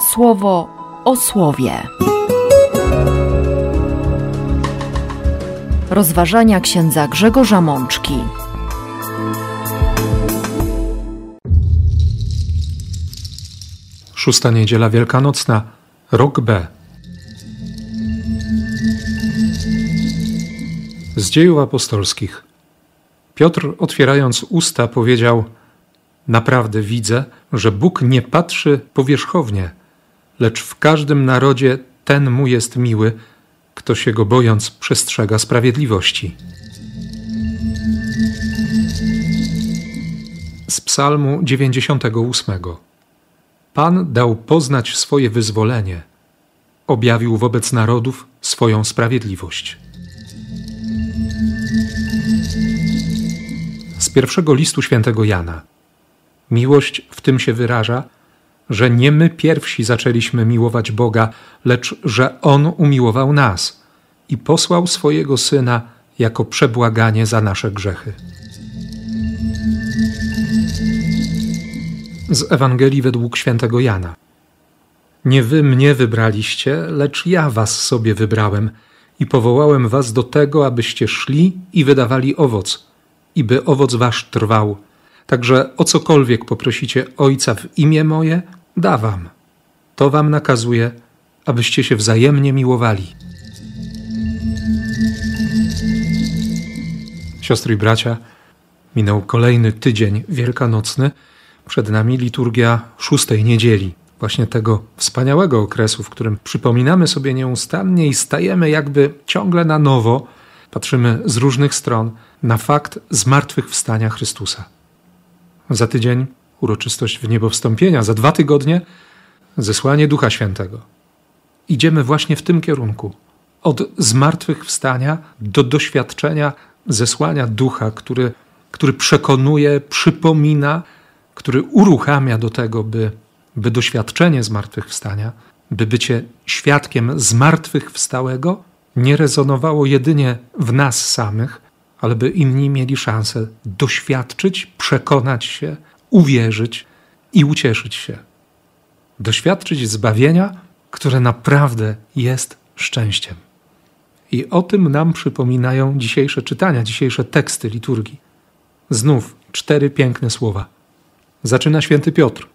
słowo o słowie. Rozważania księdza Grzegorza Mączki. Szósta niedziela wielkanocna, rok B. Z dziejów apostolskich. Piotr, otwierając usta, powiedział: Naprawdę widzę, że Bóg nie patrzy powierzchownie, lecz w każdym narodzie ten mu jest miły, kto się go bojąc przestrzega sprawiedliwości. Z Psalmu 98. Pan dał poznać swoje wyzwolenie, objawił wobec narodów swoją sprawiedliwość. Z pierwszego listu świętego Jana. Miłość w tym się wyraża, że nie my pierwsi zaczęliśmy miłować Boga, lecz że On umiłował nas i posłał swojego Syna jako przebłaganie za nasze grzechy. Z Ewangelii według świętego Jana. Nie wy mnie wybraliście, lecz ja was sobie wybrałem i powołałem was do tego, abyście szli i wydawali owoc, i by owoc wasz trwał. Także o cokolwiek poprosicie Ojca w imię moje, da wam. To wam nakazuje, abyście się wzajemnie miłowali. Siostry i bracia, minął kolejny tydzień wielkanocny. Przed nami liturgia szóstej niedzieli, właśnie tego wspaniałego okresu, w którym przypominamy sobie nieustannie i stajemy jakby ciągle na nowo, patrzymy z różnych stron na fakt zmartwychwstania Chrystusa. Za tydzień uroczystość w niebo wstąpienia, za dwa tygodnie zesłanie Ducha Świętego. Idziemy właśnie w tym kierunku. Od zmartwychwstania do doświadczenia zesłania Ducha, który, który przekonuje, przypomina, który uruchamia do tego, by, by doświadczenie zmartwychwstania, by bycie świadkiem zmartwychwstałego nie rezonowało jedynie w nas samych, ale by inni mieli szansę doświadczyć, przekonać się, uwierzyć i ucieszyć się. Doświadczyć zbawienia, które naprawdę jest szczęściem. I o tym nam przypominają dzisiejsze czytania, dzisiejsze teksty liturgii. Znów cztery piękne słowa. Zaczyna święty Piotr.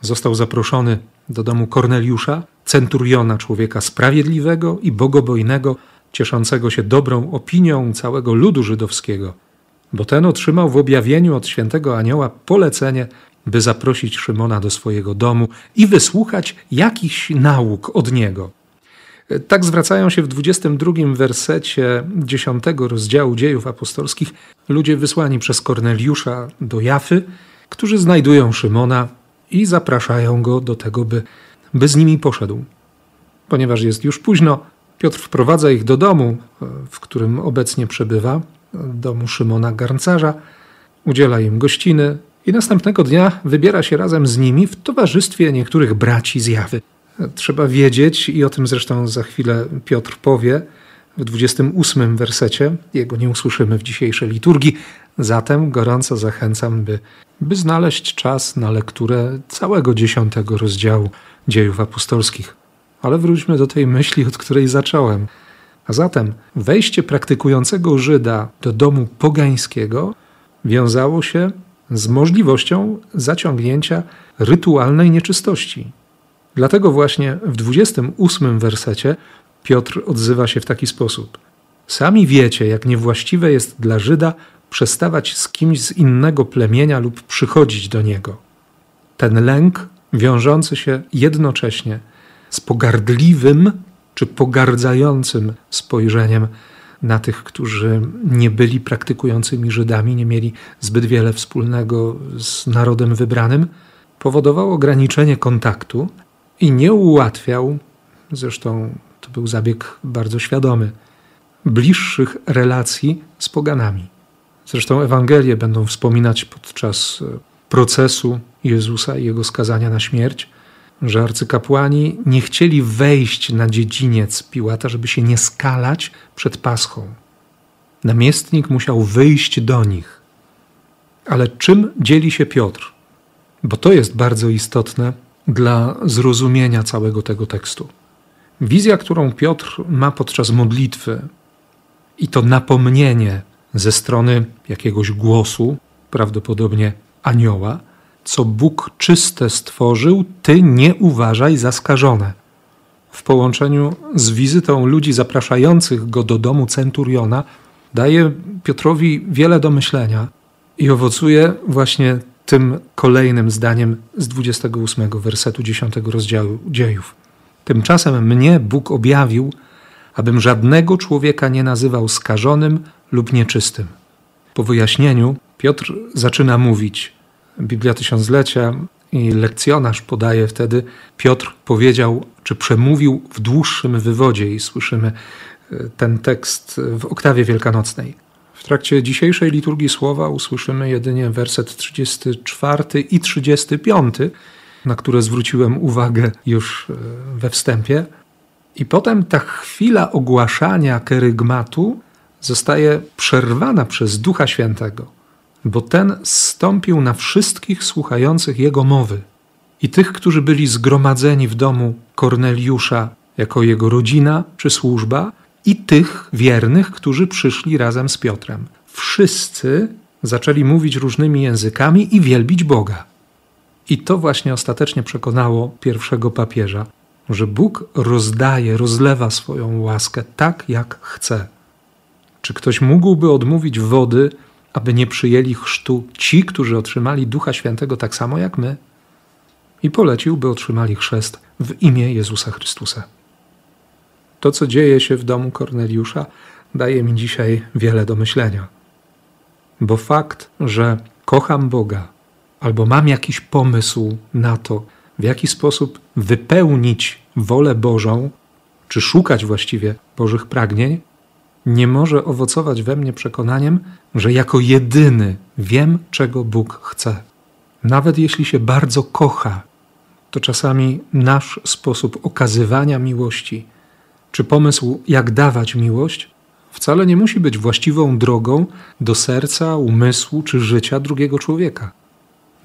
Został zaproszony do domu Korneliusza, centuriona, człowieka sprawiedliwego i bogobojnego, cieszącego się dobrą opinią całego ludu żydowskiego, bo ten otrzymał w objawieniu od świętego anioła polecenie, by zaprosić Szymona do swojego domu i wysłuchać jakichś nauk od niego. Tak zwracają się w 22 wersecie 10 rozdziału dziejów apostolskich ludzie wysłani przez Korneliusza do Jafy, którzy znajdują Szymona i zapraszają go do tego, by, by z nimi poszedł. Ponieważ jest już późno, Piotr wprowadza ich do domu, w którym obecnie przebywa, domu Szymona Garncarza, udziela im gościny i następnego dnia wybiera się razem z nimi w towarzystwie niektórych braci z Jawy. Trzeba wiedzieć, i o tym zresztą za chwilę Piotr powie, w 28 wersecie, jego nie usłyszymy w dzisiejszej liturgii, zatem gorąco zachęcam, by, by znaleźć czas na lekturę całego dziesiątego rozdziału dziejów apostolskich. Ale wróćmy do tej myśli, od której zacząłem. A zatem wejście praktykującego Żyda do domu pogańskiego wiązało się z możliwością zaciągnięcia rytualnej nieczystości. Dlatego właśnie w 28 wersecie Piotr odzywa się w taki sposób: Sami wiecie, jak niewłaściwe jest dla Żyda przestawać z kimś z innego plemienia lub przychodzić do niego. Ten lęk wiążący się jednocześnie z pogardliwym czy pogardzającym spojrzeniem na tych, którzy nie byli praktykującymi Żydami, nie mieli zbyt wiele wspólnego z narodem wybranym, powodował ograniczenie kontaktu i nie ułatwiał, zresztą to był zabieg bardzo świadomy, bliższych relacji z poganami. Zresztą Ewangelie będą wspominać podczas procesu Jezusa i jego skazania na śmierć, że arcykapłani nie chcieli wejść na dziedziniec Piłata, żeby się nie skalać przed Paschą. Namiestnik musiał wyjść do nich. Ale czym dzieli się Piotr? Bo to jest bardzo istotne dla zrozumienia całego tego tekstu. Wizja, którą Piotr ma podczas modlitwy, i to napomnienie ze strony jakiegoś głosu, prawdopodobnie anioła, co Bóg czyste stworzył, ty nie uważaj za skażone. W połączeniu z wizytą ludzi zapraszających go do domu centuriona, daje Piotrowi wiele do myślenia i owocuje właśnie tym kolejnym zdaniem z 28 wersetu 10 rozdziału dziejów. Tymczasem mnie Bóg objawił, abym żadnego człowieka nie nazywał skażonym lub nieczystym. Po wyjaśnieniu Piotr zaczyna mówić. Biblia Tysiąclecia i lekcjonarz podaje wtedy, Piotr powiedział, czy przemówił w dłuższym wywodzie i słyszymy e, ten tekst w oktawie wielkanocnej. W trakcie dzisiejszej liturgii słowa usłyszymy jedynie werset 34 i 35, na które zwróciłem uwagę już e, we wstępie. I potem ta chwila ogłaszania kerygmatu zostaje przerwana przez Ducha Świętego, bo ten zstąpił na wszystkich słuchających jego mowy i tych, którzy byli zgromadzeni w domu Korneliusza jako jego rodzina czy służba, i tych wiernych, którzy przyszli razem z Piotrem. Wszyscy zaczęli mówić różnymi językami i wielbić Boga. I to właśnie ostatecznie przekonało pierwszego papieża, że Bóg rozdaje, rozlewa swoją łaskę tak, jak chce. Czy ktoś mógłby odmówić wody, aby nie przyjęli chrztu ci, którzy otrzymali Ducha Świętego tak samo jak my? I polecił, by otrzymali chrzest w imię Jezusa Chrystusa. To, co dzieje się w domu Korneliusza, daje mi dzisiaj wiele do myślenia. Bo fakt, że kocham Boga albo mam jakiś pomysł na to, w jaki sposób wypełnić wolę Bożą, czy szukać właściwie Bożych pragnień, nie może owocować we mnie przekonaniem, że jako jedyny wiem, czego Bóg chce. Nawet jeśli się bardzo kocha, to czasami nasz sposób okazywania miłości czy pomysł, jak dawać miłość, wcale nie musi być właściwą drogą do serca, umysłu czy życia drugiego człowieka,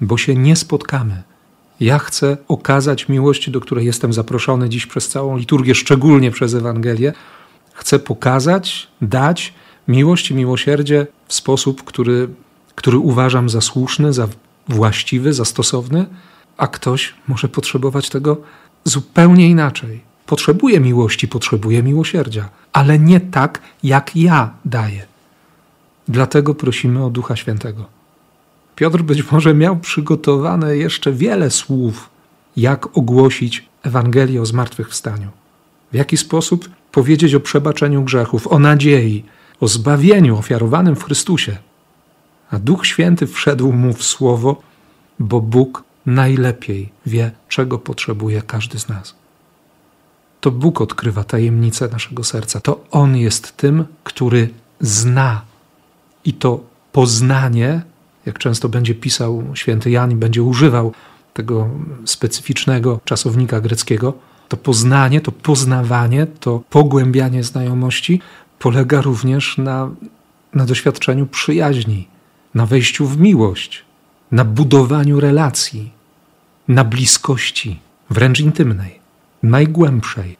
bo się nie spotkamy. Ja chcę okazać miłość, do której jestem zaproszony dziś przez całą liturgię, szczególnie przez Ewangelię. Chcę pokazać, dać miłość i miłosierdzie w sposób, który, który uważam za słuszny, za właściwy, za stosowny, a ktoś może potrzebować tego zupełnie inaczej. Potrzebuje miłości, potrzebuje miłosierdzia, ale nie tak, jak ja daję. Dlatego prosimy o Ducha Świętego. Piotr być może miał przygotowane jeszcze wiele słów, jak ogłosić Ewangelię o zmartwychwstaniu. W jaki sposób powiedzieć o przebaczeniu grzechów, o nadziei, o zbawieniu ofiarowanym w Chrystusie. A Duch Święty wszedł mu w słowo, bo Bóg najlepiej wie, czego potrzebuje każdy z nas to Bóg odkrywa tajemnicę naszego serca. To On jest tym, który zna. I to poznanie, jak często będzie pisał święty Jan i będzie używał tego specyficznego czasownika greckiego, to poznanie, to poznawanie, to pogłębianie znajomości polega również na, na doświadczeniu przyjaźni, na wejściu w miłość, na budowaniu relacji, na bliskości, wręcz intymnej najgłębszej.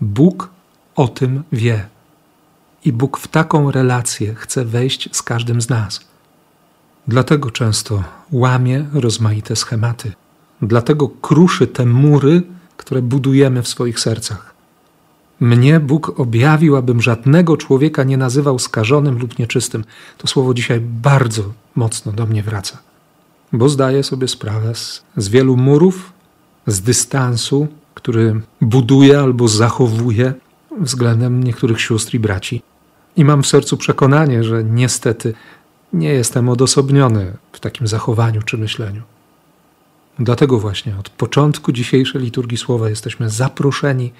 Bóg o tym wie. I Bóg w taką relację chce wejść z każdym z nas. Dlatego często łamie rozmaite schematy. Dlatego kruszy te mury, które budujemy w swoich sercach. Mnie Bóg objawił, abym żadnego człowieka nie nazywał skażonym lub nieczystym. To słowo dzisiaj bardzo mocno do mnie wraca, bo zdaję sobie sprawę z, z wielu murów, z dystansu, który buduje albo zachowuje względem niektórych sióstr i braci. I mam w sercu przekonanie, że niestety nie jestem odosobniony w takim zachowaniu czy myśleniu. Dlatego właśnie od początku dzisiejszej liturgii słowa jesteśmy zaproszeni,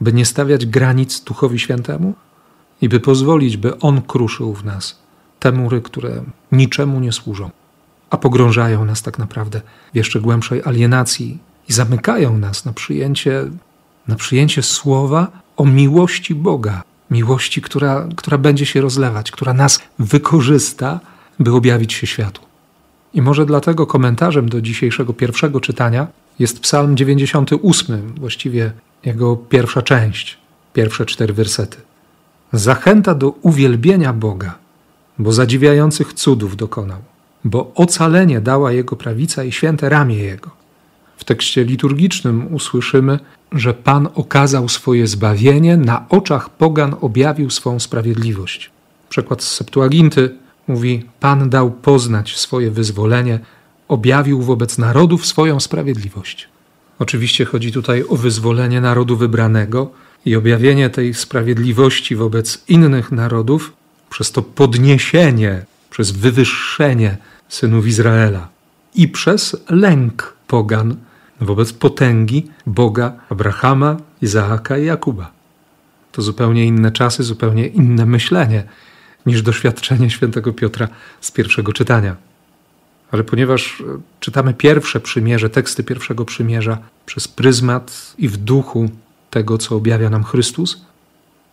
by nie stawiać granic Duchowi Świętemu i by pozwolić, by On kruszył w nas te mury, które niczemu nie służą, a pogrążają nas tak naprawdę w jeszcze głębszej alienacji i zamykają nas na przyjęcie, na przyjęcie słowa o miłości Boga, miłości, która, która będzie się rozlewać, która nas wykorzysta, by objawić się światu. I może dlatego komentarzem do dzisiejszego pierwszego czytania jest Psalm 98, właściwie jego pierwsza część, pierwsze cztery wersety. Zachęta do uwielbienia Boga, bo zadziwiających cudów dokonał, bo ocalenie dała Jego prawica i święte ramię Jego. W tekście liturgicznym usłyszymy, że Pan okazał swoje zbawienie, na oczach pogan objawił swą sprawiedliwość. Przekład z Septuaginty mówi: Pan dał poznać swoje wyzwolenie, objawił wobec narodów swoją sprawiedliwość. Oczywiście chodzi tutaj o wyzwolenie narodu wybranego i objawienie tej sprawiedliwości wobec innych narodów przez to podniesienie, przez wywyższenie synów Izraela i przez lęk pogan wobec potęgi Boga Abrahama, Izaaka i Jakuba. To zupełnie inne czasy, zupełnie inne myślenie niż doświadczenie świętego Piotra z pierwszego czytania. Ale ponieważ czytamy pierwsze przymierze, teksty pierwszego przymierza przez pryzmat i w duchu tego, co objawia nam Chrystus,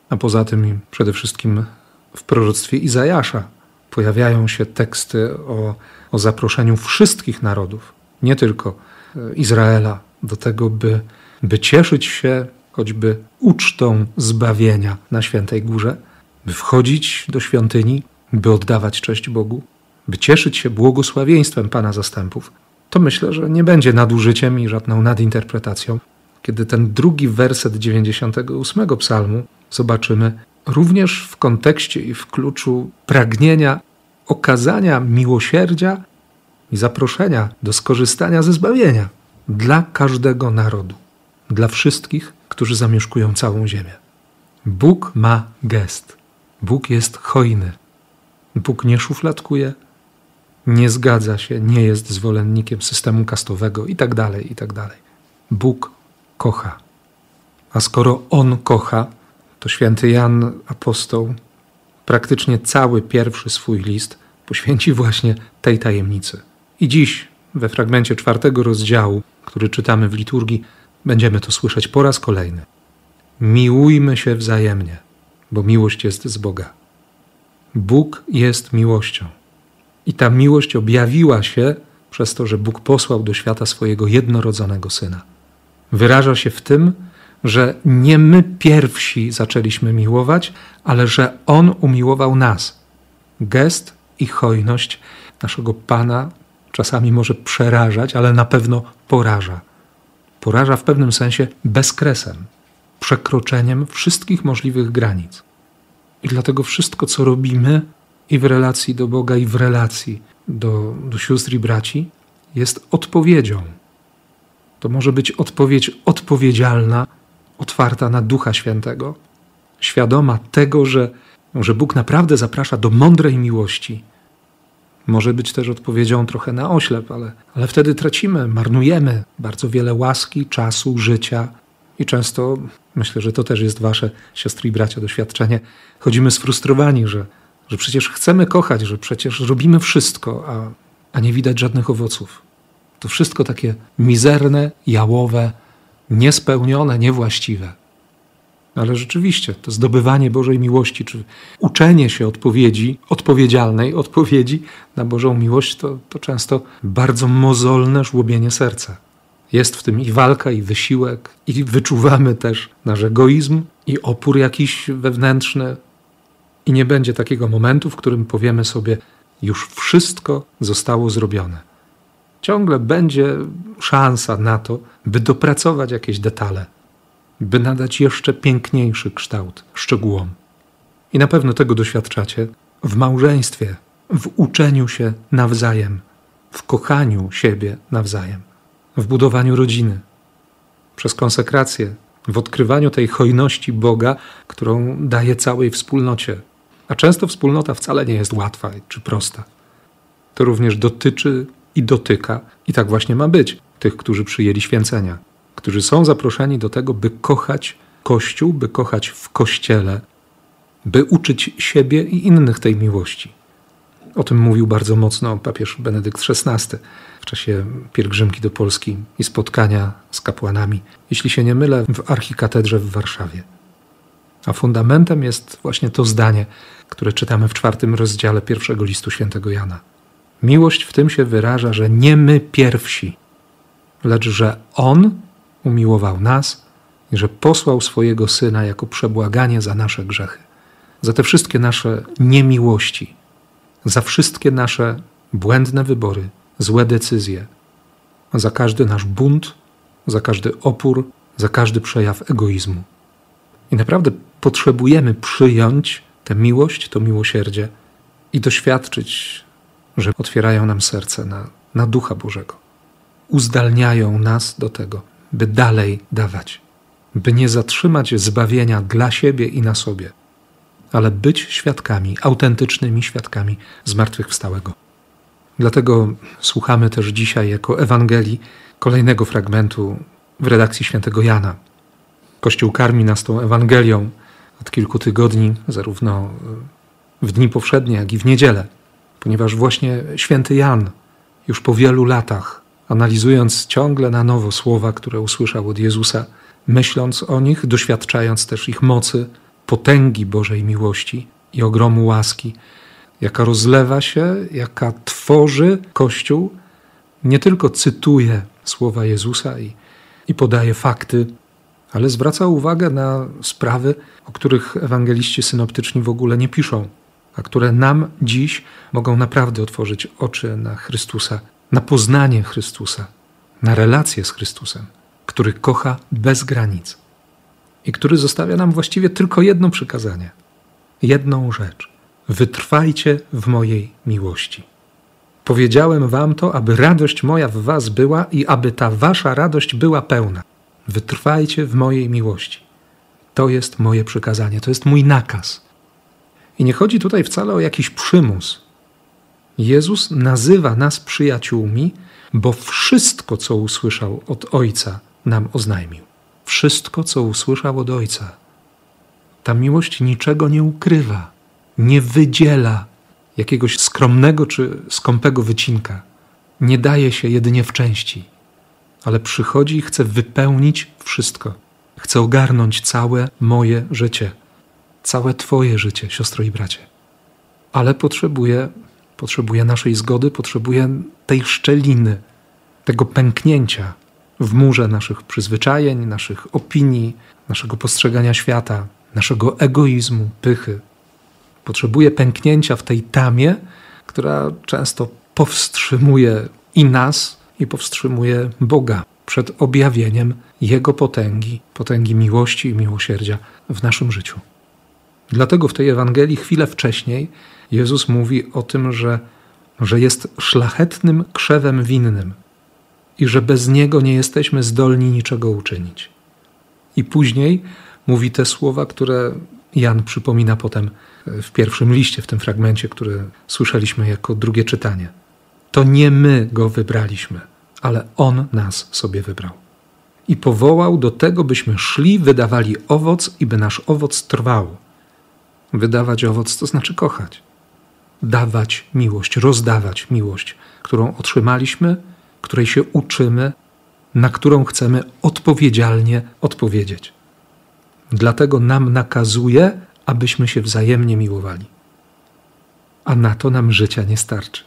a poza tym przede wszystkim w proroctwie Izajasza pojawiają się teksty o, o zaproszeniu wszystkich narodów, nie tylko e, Izraela, do tego, by, by cieszyć się choćby ucztą zbawienia na świętej górze, by wchodzić do świątyni, by oddawać cześć Bogu, by cieszyć się błogosławieństwem Pana zastępów, to myślę, że nie będzie nadużyciem i żadną nadinterpretacją, kiedy ten drugi werset 98 psalmu zobaczymy również w kontekście i w kluczu pragnienia okazania miłosierdzia i zaproszenia do skorzystania ze zbawienia dla każdego narodu, dla wszystkich, którzy zamieszkują całą ziemię. Bóg ma gest. Bóg jest hojny. Bóg nie szufladkuje, nie zgadza się, nie jest zwolennikiem systemu kastowego itd., tak itd. Tak Bóg kocha. A skoro On kocha, to święty Jan Apostoł praktycznie cały pierwszy swój list poświęci właśnie tej tajemnicy. I dziś, we fragmencie czwartego rozdziału, który czytamy w liturgii, będziemy to słyszeć po raz kolejny. Miłujmy się wzajemnie, bo miłość jest z Boga. Bóg jest miłością. I ta miłość objawiła się przez to, że Bóg posłał do świata swojego jednorodzonego syna. Wyraża się w tym, że nie my pierwsi zaczęliśmy miłować, ale że On umiłował nas. Gest i hojność naszego Pana czasami może przerażać, ale na pewno poraża. Poraża w pewnym sensie bezkresem, przekroczeniem wszystkich możliwych granic. I dlatego wszystko, co robimy i w relacji do Boga, i w relacji do, do sióstr i braci, jest odpowiedzią. To może być odpowiedź odpowiedzialna otwarta na Ducha Świętego, świadoma tego, że, że Bóg naprawdę zaprasza do mądrej miłości. Może być też odpowiedzią trochę na oślep, ale, ale wtedy tracimy, marnujemy bardzo wiele łaski, czasu, życia i często, myślę, że to też jest wasze, siostry i bracia, doświadczenie, chodzimy sfrustrowani, że, że przecież chcemy kochać, że przecież robimy wszystko, a, a nie widać żadnych owoców. To wszystko takie mizerne, jałowe, niespełnione, niewłaściwe. Ale rzeczywiście to zdobywanie Bożej miłości, czy uczenie się odpowiedzi, odpowiedzialnej odpowiedzi na Bożą miłość, to, to często bardzo mozolne żłobienie serca. Jest w tym i walka, i wysiłek, i wyczuwamy też nasz egoizm i opór jakiś wewnętrzny. I nie będzie takiego momentu, w którym powiemy sobie, już wszystko zostało zrobione ciągle będzie szansa na to, by dopracować jakieś detale, by nadać jeszcze piękniejszy kształt szczegółom. I na pewno tego doświadczacie w małżeństwie, w uczeniu się nawzajem, w kochaniu siebie nawzajem, w budowaniu rodziny, przez konsekrację, w odkrywaniu tej hojności Boga, którą daje całej wspólnocie. A często wspólnota wcale nie jest łatwa czy prosta. To również dotyczy i dotyka, i tak właśnie ma być, tych, którzy przyjęli święcenia, którzy są zaproszeni do tego, by kochać Kościół, by kochać w Kościele, by uczyć siebie i innych tej miłości. O tym mówił bardzo mocno papież Benedykt XVI w czasie pielgrzymki do Polski i spotkania z kapłanami, jeśli się nie mylę, w archikatedrze w Warszawie. A fundamentem jest właśnie to zdanie, które czytamy w czwartym rozdziale pierwszego listu świętego Jana. Miłość w tym się wyraża, że nie my pierwsi, lecz że On umiłował nas i że posłał swojego Syna jako przebłaganie za nasze grzechy, za te wszystkie nasze niemiłości, za wszystkie nasze błędne wybory, złe decyzje, za każdy nasz bunt, za każdy opór, za każdy przejaw egoizmu. I naprawdę potrzebujemy przyjąć tę miłość, to miłosierdzie i doświadczyć, że otwierają nam serce na, na Ducha Bożego. Uzdalniają nas do tego, by dalej dawać, by nie zatrzymać zbawienia dla siebie i na sobie, ale być świadkami, autentycznymi świadkami zmartwychwstałego. Dlatego słuchamy też dzisiaj jako Ewangelii kolejnego fragmentu w redakcji świętego Jana. Kościół karmi nas tą Ewangelią od kilku tygodni, zarówno w dni powszednie, jak i w niedzielę, ponieważ właśnie święty Jan już po wielu latach, analizując ciągle na nowo słowa, które usłyszał od Jezusa, myśląc o nich, doświadczając też ich mocy, potęgi Bożej miłości i ogromu łaski, jaka rozlewa się, jaka tworzy Kościół, nie tylko cytuje słowa Jezusa i, i podaje fakty, ale zwraca uwagę na sprawy, o których ewangeliści synoptyczni w ogóle nie piszą, a które nam dziś mogą naprawdę otworzyć oczy na Chrystusa, na poznanie Chrystusa, na relację z Chrystusem, który kocha bez granic i który zostawia nam właściwie tylko jedno przykazanie, jedną rzecz: wytrwajcie w mojej miłości. Powiedziałem wam to, aby radość moja w was była i aby ta wasza radość była pełna. Wytrwajcie w mojej miłości. To jest moje przykazanie, to jest mój nakaz. I nie chodzi tutaj wcale o jakiś przymus. Jezus nazywa nas przyjaciółmi, bo wszystko, co usłyszał od Ojca, nam oznajmił. Wszystko, co usłyszał od Ojca. Ta miłość niczego nie ukrywa, nie wydziela jakiegoś skromnego czy skąpego wycinka. Nie daje się jedynie w części, ale przychodzi i chce wypełnić wszystko. Chce ogarnąć całe moje życie, całe Twoje życie, siostro i bracie. Ale potrzebuje, potrzebuje naszej zgody, potrzebuje tej szczeliny, tego pęknięcia w murze naszych przyzwyczajeń, naszych opinii, naszego postrzegania świata, naszego egoizmu, pychy. Potrzebuje pęknięcia w tej tamie, która często powstrzymuje i nas, i powstrzymuje Boga przed objawieniem Jego potęgi, potęgi miłości i miłosierdzia w naszym życiu. Dlatego w tej Ewangelii chwilę wcześniej Jezus mówi o tym, że, że jest szlachetnym krzewem winnym i że bez niego nie jesteśmy zdolni niczego uczynić. I później mówi te słowa, które Jan przypomina potem w pierwszym liście, w tym fragmencie, który słyszeliśmy jako drugie czytanie. To nie my go wybraliśmy, ale on nas sobie wybrał. I powołał do tego, byśmy szli, wydawali owoc i by nasz owoc trwał. Wydawać owoc to znaczy kochać. Dawać miłość, rozdawać miłość, którą otrzymaliśmy, której się uczymy, na którą chcemy odpowiedzialnie odpowiedzieć. Dlatego nam nakazuje, abyśmy się wzajemnie miłowali. A na to nam życia nie starczy.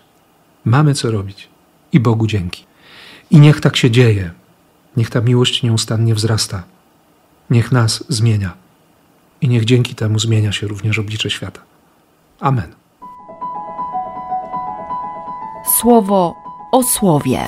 Mamy co robić i Bogu dzięki. I niech tak się dzieje. Niech ta miłość nieustannie wzrasta. Niech nas zmienia. I niech dzięki temu zmienia się również oblicze świata. Amen. Słowo o słowie.